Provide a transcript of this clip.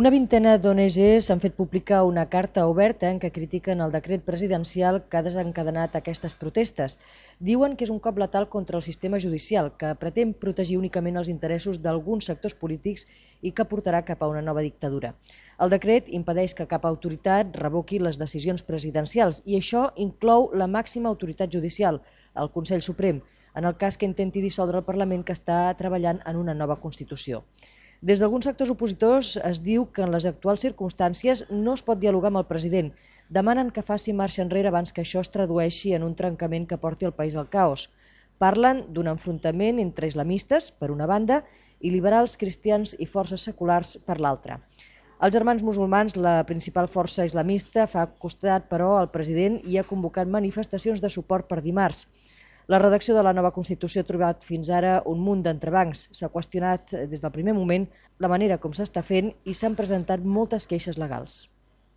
Una vintena d'ONGs han fet pública una carta oberta en què critiquen el decret presidencial que ha desencadenat aquestes protestes. Diuen que és un cop letal contra el sistema judicial, que pretén protegir únicament els interessos d'alguns sectors polítics i que portarà cap a una nova dictadura. El decret impedeix que cap autoritat revoqui les decisions presidencials i això inclou la màxima autoritat judicial, el Consell Suprem, en el cas que intenti dissoldre el Parlament que està treballant en una nova Constitució. Des d'alguns sectors opositors es diu que en les actuals circumstàncies no es pot dialogar amb el president. Demanen que faci marxa enrere abans que això es tradueixi en un trencament que porti el país al caos. Parlen d'un enfrontament entre islamistes, per una banda, i liberals, cristians i forces seculars per l'altra. Els germans musulmans, la principal força islamista, fa costat, però, al president i ha convocat manifestacions de suport per dimarts. La redacció de la nova Constitució ha trobat fins ara un munt d'entrebancs. S'ha qüestionat des del primer moment la manera com s'està fent i s'han presentat moltes queixes legals.